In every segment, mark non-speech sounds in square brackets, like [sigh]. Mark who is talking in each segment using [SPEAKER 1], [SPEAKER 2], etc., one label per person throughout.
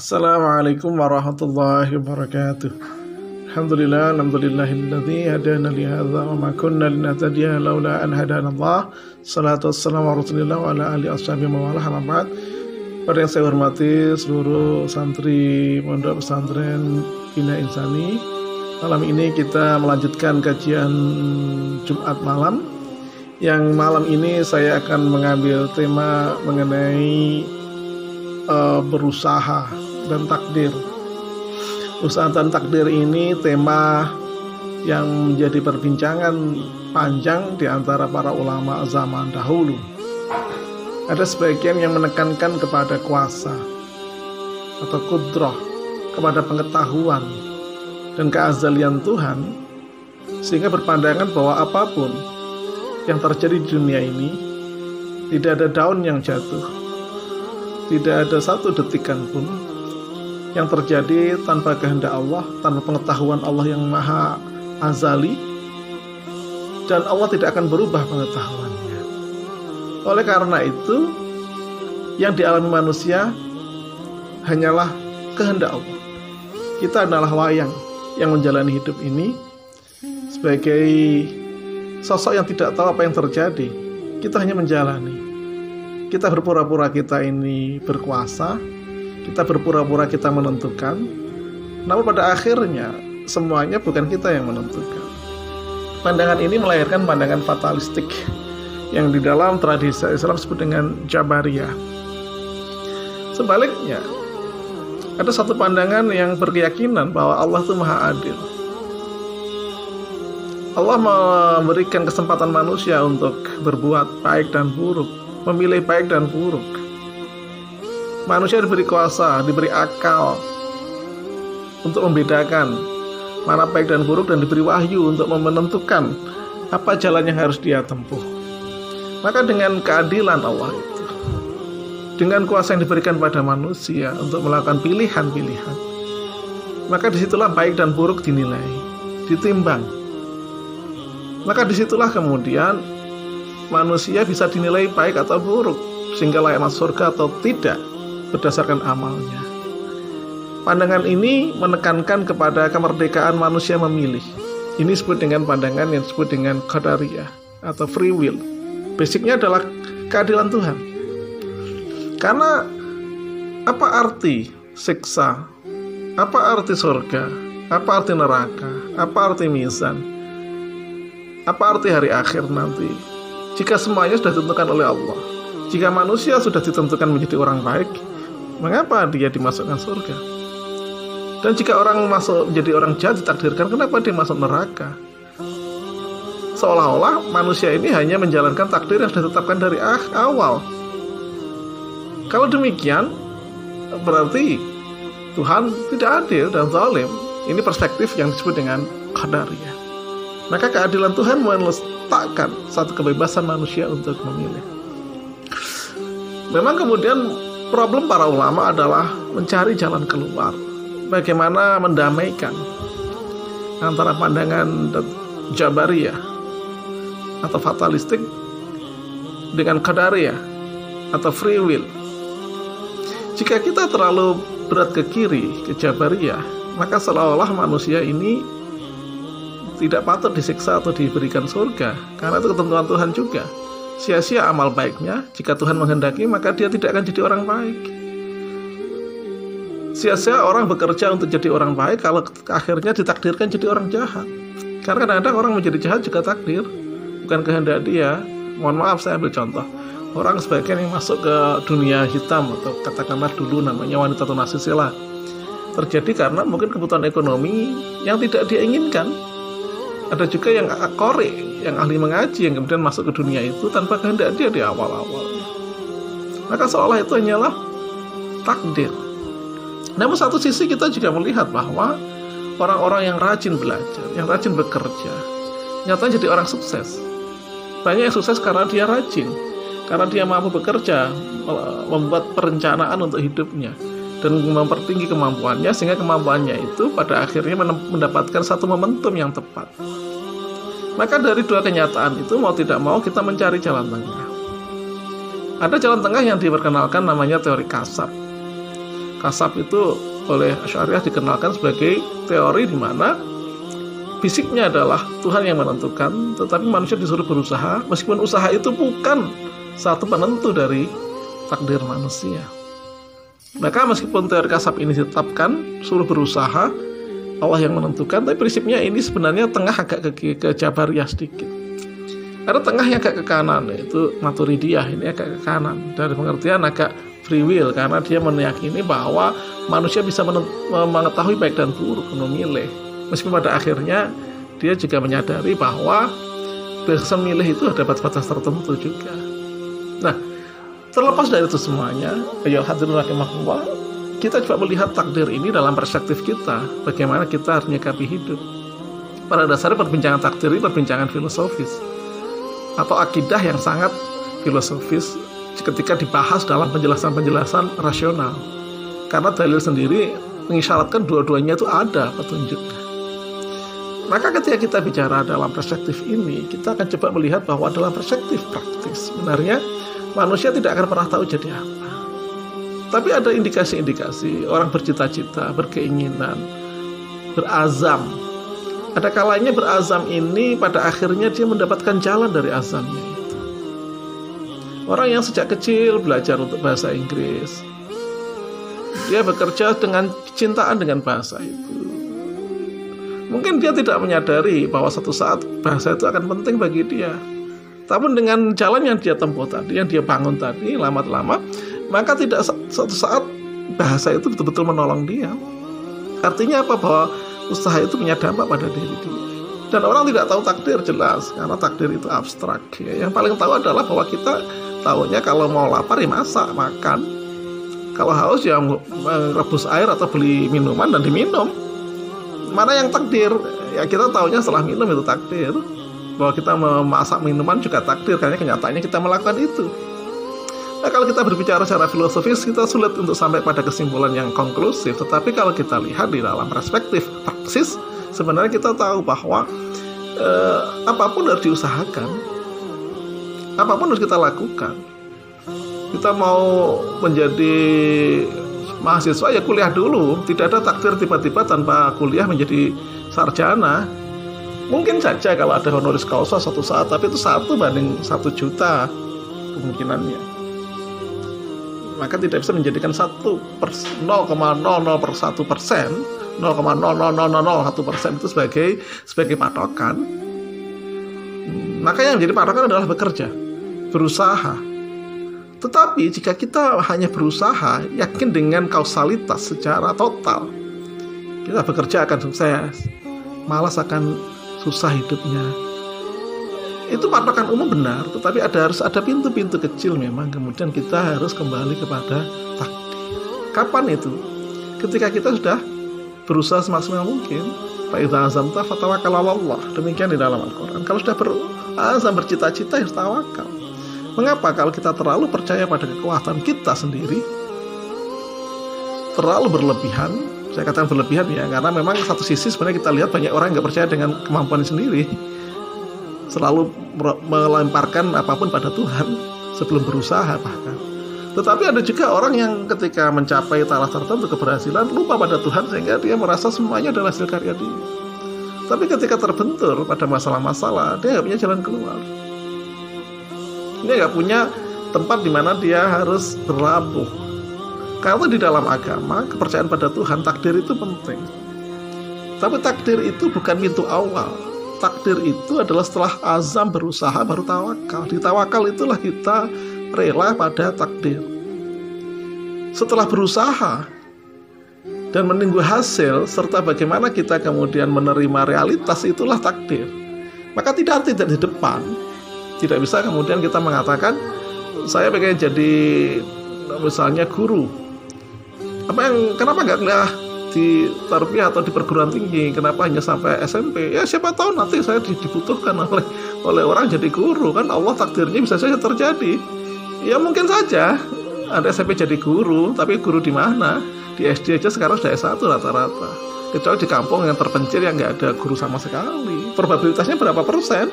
[SPEAKER 1] Assalamualaikum warahmatullahi wabarakatuh. Alhamdulillah, alhamdulillahilladzi hadana li hadza wa ma kunna linahtadiya laula an hadana Allah. Salatu wassalamu ala Rasulillah wa ala alihi ashabihi wa ala ba'd. Pada yang saya hormati seluruh santri Pondok Pesantren Bina Insani. Malam ini kita melanjutkan kajian Jumat malam. Yang malam ini saya akan mengambil tema mengenai uh, berusaha dan takdir. Usaha dan takdir ini tema yang menjadi perbincangan panjang di antara para ulama zaman dahulu. Ada sebagian yang menekankan kepada kuasa atau kudroh, kepada pengetahuan dan keazalian Tuhan, sehingga berpandangan bahwa apa pun yang terjadi di dunia ini tidak ada daun yang jatuh, tidak ada satu detikan pun yang terjadi tanpa kehendak Allah, tanpa pengetahuan Allah yang maha azali, dan Allah tidak akan berubah pengetahuannya. Oleh karena itu, yang dialami manusia hanyalah kehendak Allah. Kita adalah wayang yang menjalani hidup ini sebagai sosok yang tidak tahu apa yang terjadi. Kita hanya menjalani. Kita berpura-pura kita ini berkuasa, kita berpura-pura kita menentukan, namun pada akhirnya semuanya bukan kita yang menentukan. Pandangan ini melahirkan pandangan fatalistik yang di dalam tradisi Islam disebut dengan Jabariyah. Sebaliknya, ada satu pandangan yang berkeyakinan bahwa Allah itu maha adil. Allah memberikan kesempatan manusia untuk berbuat baik dan buruk, memilih baik dan buruk manusia diberi kuasa, diberi akal untuk membedakan mana baik dan buruk dan diberi wahyu untuk menentukan apa jalan yang harus dia tempuh. Maka dengan keadilan Allah itu, dengan kuasa yang diberikan pada manusia untuk melakukan pilihan-pilihan, maka di situlah baik dan buruk dinilai, ditimbang. Maka di situlah kemudian manusia bisa dinilai baik atau buruk, sehingga layak masuk surga atau tidak berdasarkan amalnya. Pandangan ini menekankan kepada kemerdekaan manusia memilih. Ini disebut dengan pandangan yang disebut dengan qadariyah atau free will. Basicnya adalah keadilan Tuhan. Karena apa arti siksa? Apa arti surga? Apa arti neraka? Apa arti mizan? Apa arti hari akhir nanti? Jika semuanya sudah ditentukan oleh Allah. Jika manusia sudah ditentukan menjadi orang baik, mengapa dia dimasukkan surga? Dan jika orang masuk menjadi orang jahat ditakdirkan, kenapa dia masuk neraka? Seolah-olah manusia ini hanya menjalankan takdir yang sudah ditetapkan dari awal. Kalau demikian, berarti Tuhan tidak adil dan zalim. Ini perspektif yang disebut dengan qadariyah. Maka keadilan Tuhan meletakkan satu kebebasan manusia untuk memilih. Memang kemudian problem para ulama adalah mencari jalan keluar. Bagaimana mendamaikan antara pandangan Jabariyah atau fatalistik dengan Qadariyah atau free will. Jika kita terlalu berat ke kiri, ke Jabariyah, maka seolah-olah manusia ini tidak patut disiksa atau diberikan surga karena itu ketentuan Tuhan juga sia-sia amal baiknya. Jika Tuhan menghendaki, maka dia tidak akan jadi orang baik. Sia-sia orang bekerja untuk jadi orang baik kalau akhirnya ditakdirkan jadi orang jahat. Karena kadang-kadang orang menjadi jahat juga takdir, bukan kehendak dia. Mohon maaf saya ambil contoh. Orang sebagian yang masuk ke dunia hitam atau katakanlah dulu namanya wanita tunasusila terjadi karena mungkin kebutuhan ekonomi yang tidak dia inginkan. Ada juga yang korek yang ahli mengaji yang kemudian masuk ke dunia itu tanpa kehendak dia di awal-awal. Maka seolah itu hanyalah takdir. Namun satu sisi kita juga melihat bahwa orang-orang yang rajin belajar, yang rajin bekerja, nyatanya jadi orang sukses. Banyak yang sukses karena dia rajin, karena dia mampu bekerja, membuat perencanaan untuk hidupnya dan mempertinggi kemampuannya sehingga kemampuannya itu pada akhirnya mendapatkan satu momentum yang tepat. Maka dari dua kenyataan itu mau tidak mau kita mencari jalan tengah. Ada jalan tengah yang diperkenalkan namanya teori kasar. kasab itu oleh Syariah dikenalkan sebagai teori di mana fisiknya adalah Tuhan yang menentukan, tetapi manusia disuruh berusaha, meskipun usaha itu bukan satu penentu dari takdir manusia. Maka meskipun teori kasab ini ditetapkan, suruh berusaha, Allah yang menentukan, tapi prinsipnya ini sebenarnya tengah agak ke, ke Jabariyah sedikit. Ada tengahnya agak ke kanan, itu Maturidiyah, ini agak ke kanan. Dari pengertian agak free will, karena dia meyakini bahwa manusia bisa mengetahui baik dan buruk, memilih meskipun pada akhirnya dia juga menyadari bahwa bisa milih itu ada batas-batas tertentu juga. Nah, terlepas dari itu semuanya, ayo hadirin rahimahullah, kita coba melihat takdir ini dalam perspektif kita, bagaimana kita harus menyikapi hidup. Pada dasarnya perbincangan takdir ini perbincangan filosofis atau akidah yang sangat filosofis ketika dibahas dalam penjelasan-penjelasan rasional. Karena dalil sendiri mengisyaratkan dua-duanya itu ada petunjuknya. Maka ketika kita bicara dalam perspektif ini, kita akan coba melihat bahwa dalam perspektif praktis, sebenarnya manusia tidak akan pernah tahu jadi apa. Tapi ada indikasi-indikasi orang bercita-cita, berkeinginan, berazam. Ada kalanya berazam ini pada akhirnya dia mendapatkan jalan dari azamnya. Orang yang sejak kecil belajar untuk bahasa Inggris, dia bekerja dengan cintaan dengan bahasa itu Mungkin dia tidak menyadari bahwa satu saat bahasa itu akan penting bagi dia. Tapi dengan jalan yang dia tempuh tadi, yang dia bangun tadi, lama-lama, maka tidak satu saat bahasa itu betul-betul menolong dia. Artinya apa? Bahwa usaha itu punya dampak pada diri dia. Dan orang tidak tahu takdir jelas, karena takdir itu abstrak. Ya. Yang paling tahu adalah bahwa kita tahunya kalau mau lapar ya masak, makan. Kalau haus ya rebus air atau beli minuman dan diminum mana yang takdir ya kita tahunya setelah minum itu takdir bahwa kita memasak minuman juga takdir karena kenyataannya kita melakukan itu Nah, kalau kita berbicara secara filosofis, kita sulit untuk sampai pada kesimpulan yang konklusif. Tetapi kalau kita lihat di dalam perspektif praksis, sebenarnya kita tahu bahwa eh, apa pun harus diusahakan, apa pun harus kita lakukan. Kita mau menjadi mahasiswa ya kuliah dulu tidak ada takdir tiba-tiba tanpa kuliah menjadi sarjana mungkin saja kalau ada honoris causa suatu saat tapi itu satu banding satu juta kemungkinannya. Maka tidak bisa menjadikan satu per 0,00 per satu persen 0,00001 persen itu sebagai sebagai patokan. Maka yang menjadi patokan adalah bekerja berusaha. Tetapi jika kita hanya berusaha, yakin dengan kausalitas secara total, kita bekerja akan sukses, malas akan susah hidupnya. Itu patokan umum benar, tetapi ada harus ada pintu-pintu kecil memang. Kemudian kita harus kembali kepada takdir. Kapan itu? Ketika kita sudah berusaha semaksimal mungkin. Fa'idha azamta fatawakal Allah. Demikian di dalam Al-Quran. Kalau sudah berazam bercita-cita harus tawakal. Mengapa kalau kita terlalu percaya pada kekuatan kita sendiri, terlalu berlebihan, saya katakan berlebihan ya, karena memang satu sisi sebenarnya kita lihat banyak orang nggak percaya dengan kemampuan sendiri, selalu melemparkan apa pun pada Tuhan sebelum berusaha bahkan. Tetapi ada juga orang yang ketika mencapai taraf tertentu keberhasilan lupa pada Tuhan sehingga dia merasa semuanya adalah hasil karya dia. Tapi ketika terbentur pada masalah-masalah, dia nggak punya jalan keluar dia nggak punya tempat di mana dia harus berlabuh karena di dalam agama kepercayaan pada Tuhan takdir itu penting. Tapi takdir itu bukan pintu awal. Takdir itu adalah setelah azam berusaha baru tawakal. Di tawakal itulah kita rela pada takdir. Setelah berusaha dan menunggu hasil serta bagaimana kita kemudian menerima realitas itulah takdir. Maka tidak tidak di depan. Tidak bisa kemudian kita mengatakan saya pengen jadi misalnya guru. Apa yang kenapa nggak kuliah di tarbiyah atau di perguruan tinggi? Kenapa hanya sampai SMP? Ya siapa tahu nanti saya dibutuhkan [laughs] oleh oleh orang jadi guru kan Allah takdirnya bisa saja terjadi. Ya mungkin saja ada SMP jadi guru, tapi guru di mana? Di SD aja sekarang sudah S1 rata-rata. Kecuali di kampung yang terpencil yang nggak ada guru sama sekali. Probabilitasnya berapa persen?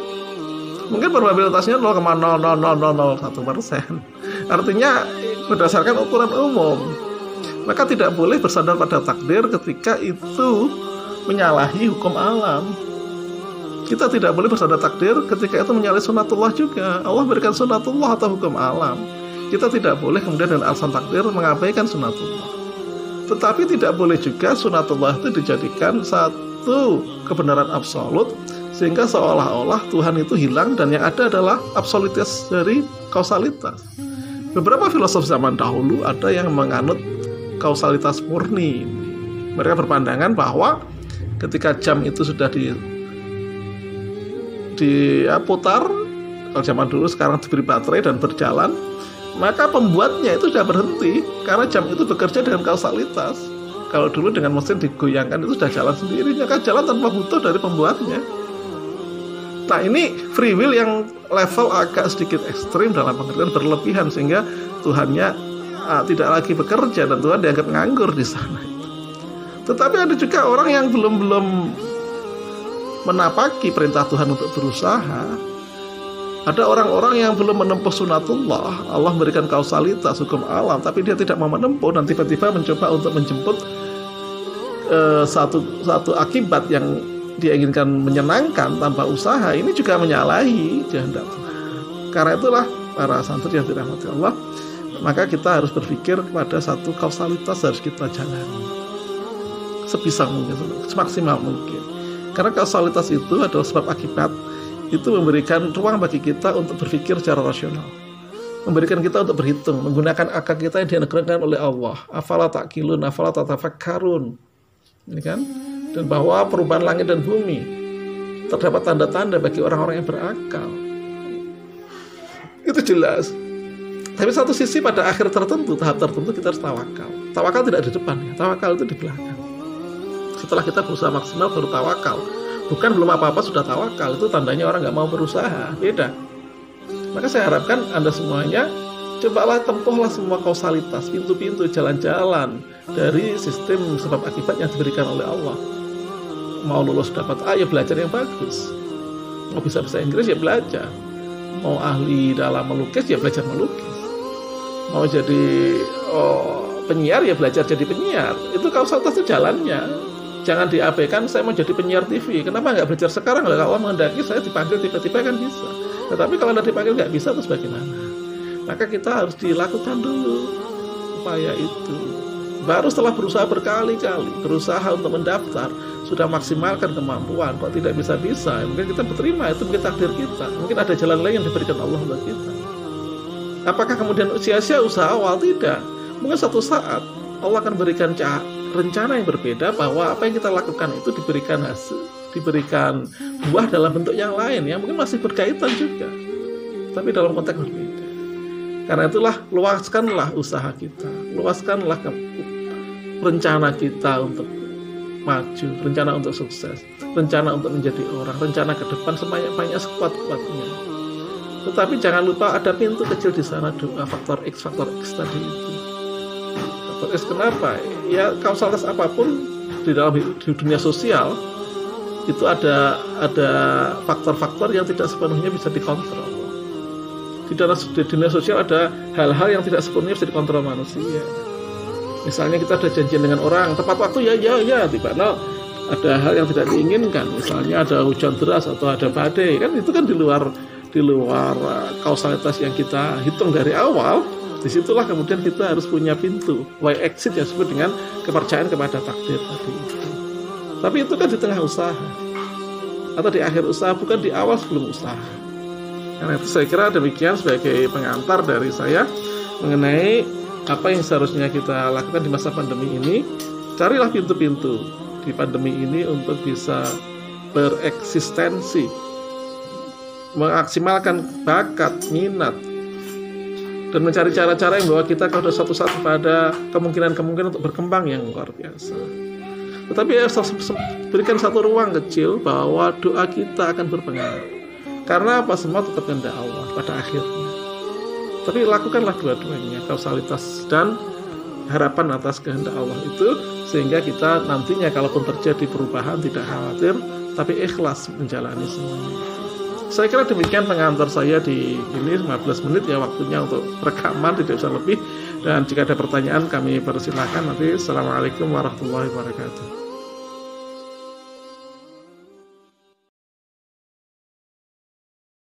[SPEAKER 1] mungkin probabilitasnya 0,00001 persen. Artinya berdasarkan ukuran umum. Maka tidak boleh bersandar pada takdir ketika itu menyalahi hukum alam. Kita tidak boleh bersandar takdir ketika itu menyalahi sunatullah juga. Allah berikan sunatullah atau hukum alam. Kita tidak boleh kemudian dengan alasan takdir mengabaikan sunatullah. Tetapi tidak boleh juga sunatullah itu dijadikan satu kebenaran absolut sehingga seolah-olah Tuhan itu hilang dan yang ada adalah absolutis dari kausalitas. Beberapa filosof zaman dahulu ada yang menganut kausalitas murni. Mereka berpandangan bahwa ketika jam itu sudah di diputar kalau zaman dulu sekarang diberi baterai dan berjalan maka pembuatnya itu sudah berhenti karena jam itu bekerja dengan kausalitas kalau dulu dengan mesin digoyangkan itu sudah jalan sendiri kan jalan tanpa butuh dari pembuatnya Nah ini free will yang level agak sedikit ekstrim dalam pengertian berlebihan sehingga Tuhannya uh, tidak lagi bekerja dan Tuhan dianggap nganggur di sana. Tetapi ada juga orang yang belum belum menapaki perintah Tuhan untuk berusaha. Ada orang-orang yang belum menempuh sunatullah Allah memberikan kausalitas hukum alam Tapi dia tidak mau menempuh Dan tiba-tiba mencoba untuk menjemput uh, satu, satu akibat yang dia inginkan menyenangkan tanpa usaha ini juga menyalahi kehendak Tuhan. Karena itulah para santri yang dirahmati Allah, maka kita harus berpikir pada satu kausalitas harus kita jalani sebisa mungkin, semaksimal mungkin. Karena kausalitas itu adalah sebab akibat itu memberikan ruang bagi kita untuk berpikir secara rasional. Memberikan kita untuk berhitung, menggunakan akal kita yang dianugerahkan oleh Allah. Afala takilun, afala tatafakkarun. Ini kan? dan bahwa perubahan langit dan bumi terdapat tanda-tanda bagi orang-orang yang berakal. Itu jelas. Tapi satu sisi pada akhir tertentu, tahap tertentu kita harus tawakal. Tawakal tidak di depan ya, tawakal itu di belakang. Setelah kita berusaha maksimal baru tawakal. Bukan belum apa-apa sudah tawakal, itu tandanya orang nggak mau berusaha, beda. Maka saya harapkan Anda semuanya cobalah tempuhlah semua kausalitas, pintu-pintu, jalan-jalan dari sistem sebab akibat yang diberikan oleh Allah mau lulus dapat A ya belajar yang bagus mau bisa bahasa Inggris ya belajar mau ahli dalam melukis ya belajar melukis mau jadi oh, penyiar ya belajar jadi penyiar. Itu kausalitas itu jalannya. Jangan diabaikan saya mau jadi penyiar TV kenapa nggak belajar sekarang? Kalau Allah menghendaki saya dipanggil tiba-tiba kan bisa. Tetapi kalau anda dipanggil nggak bisa terus bagaimana? Maka kita harus dilakukan dulu upaya itu. Baru setelah berusaha berkali-kali berusaha untuk mendaftar sudah maksimalkan kemampuan. Kok tidak bisa-bisa? Mungkin kita berterima itu mungkin takdir kita. Mungkin ada jalan lain yang diberikan Allah buat kita apakah kemudian sia-sia usaha? Awal tidak. Mungkin satu saat Allah akan berikan rencana yang berbeda bahwa apa yang kita lakukan itu diberikan hasil diberikan buah dalam bentuk yang lain. Yang mungkin masih berkaitan juga. Tapi dalam konteks berbeda. Karena itulah luaskanlah usaha kita. Luaskanlah rencana kita untuk maju, rencana untuk sukses, rencana untuk menjadi orang, rencana ke depan sebanyak-banyak sekuat-kuatnya. Tetapi jangan lupa ada pintu kecil di sana doa faktor X, faktor X tadi itu. Faktor X kenapa? Ya kausalitas apa pun di dalam di dunia sosial itu ada ada faktor-faktor yang tidak sepenuhnya bisa dikontrol. Di dalam di dunia sosial ada hal-hal yang tidak sepenuhnya bisa dikontrol manusia misalnya kita ada janjian dengan orang tepat waktu ya ya ya tiba no ada hal yang tidak diinginkan misalnya ada hujan deras atau ada badai kan itu kan di luar di luar uh, kausalitas yang kita hitung dari awal di situlah kemudian kita harus punya pintu why exit yang disebut dengan kepercayaan kepada takdir tadi itu. Tapi itu kan di tengah usaha atau di akhir usaha bukan di awal sebelum usaha. Karena itu saya kira demikian sebagai pengantar dari saya mengenai apa yang seharusnya kita lakukan di masa pandemi ini. Carilah pintu-pintu di pandemi ini untuk bisa bereksistensi memaksimalkan bakat minat dan mencari cara-cara yang membawa kita kepada satu saat pada kemungkinan-kemungkinan untuk berkembang yang luar biasa. Tetapi ya, berikan satu ruang kecil bahwa doa kita akan berpengaruh. Karena apa semua tetap kehendak Allah pada akhirnya. Tapi lakukanlah dua-duanya, kausalitas dan harapan atas kehendak Allah itu sehingga kita nantinya kalaupun terjadi perubahan tidak khawatir tapi ikhlas menjalani semuanya. Saya kira demikian pengantar saya di ini 15 menit ya waktunya untuk rekaman tidak usah lebih. Dan jika ada pertanyaan kami persilakan nanti Assalamualaikum warahmatullahi wabarakatuh